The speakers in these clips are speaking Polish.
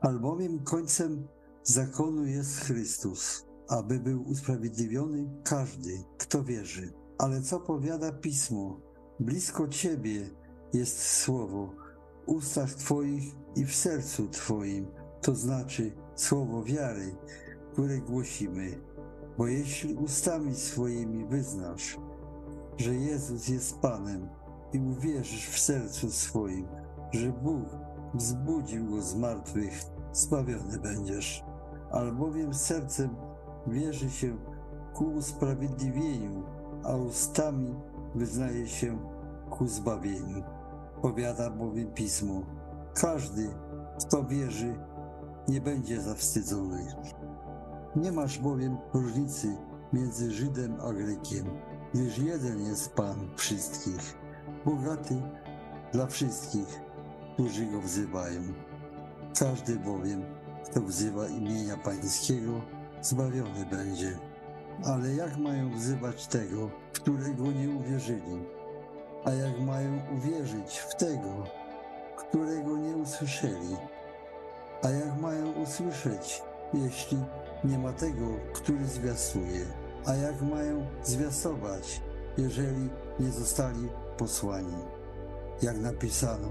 Albowiem końcem zakonu jest Chrystus, aby był usprawiedliwiony każdy, kto wierzy. Ale co powiada Pismo? Blisko Ciebie jest słowo, w ustach Twoich i w sercu Twoim, to znaczy słowo wiary, które głosimy. Bo jeśli ustami swoimi wyznasz, że Jezus jest Panem i uwierzysz w sercu swoim, że Bóg wzbudził go z martwych, zbawiony będziesz. Albowiem sercem wierzy się ku usprawiedliwieniu, a ustami wyznaje się ku zbawieniu. Powiada bowiem Pismo, każdy, kto wierzy, nie będzie zawstydzony. Nie masz bowiem różnicy między Żydem a Grekiem, gdyż jeden jest Pan wszystkich, bogaty dla wszystkich, którzy Go wzywają. Każdy bowiem, kto wzywa imienia Pańskiego, zbawiony będzie. Ale jak mają wzywać tego, w którego nie uwierzyli? A jak mają uwierzyć w tego, którego nie usłyszeli? A jak mają usłyszeć, jeśli nie ma tego, który zwiastuje? A jak mają zwiastować, jeżeli nie zostali posłani? Jak napisano,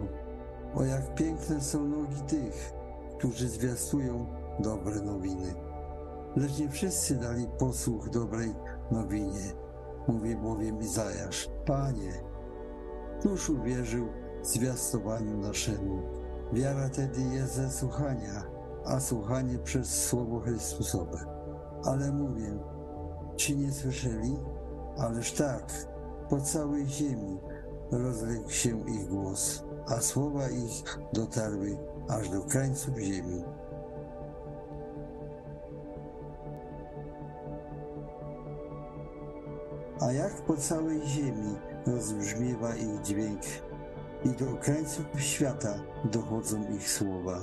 o jak piękne są nogi tych, którzy zwiastują dobre nowiny. Lecz nie wszyscy dali posłuch dobrej nowinie, mówi bowiem Izajasz. Panie, któż uwierzył zwiastowaniu naszemu? Wiara tedy jest ze słuchania, a słuchanie przez Słowo Chrystusowe. Ale mówię, czy nie słyszeli? Ależ tak, po całej ziemi rozległ się ich głos, a słowa ich dotarły aż do krańców ziemi. A jak po całej ziemi rozbrzmiewa ich dźwięk i do krańców świata dochodzą ich słowa.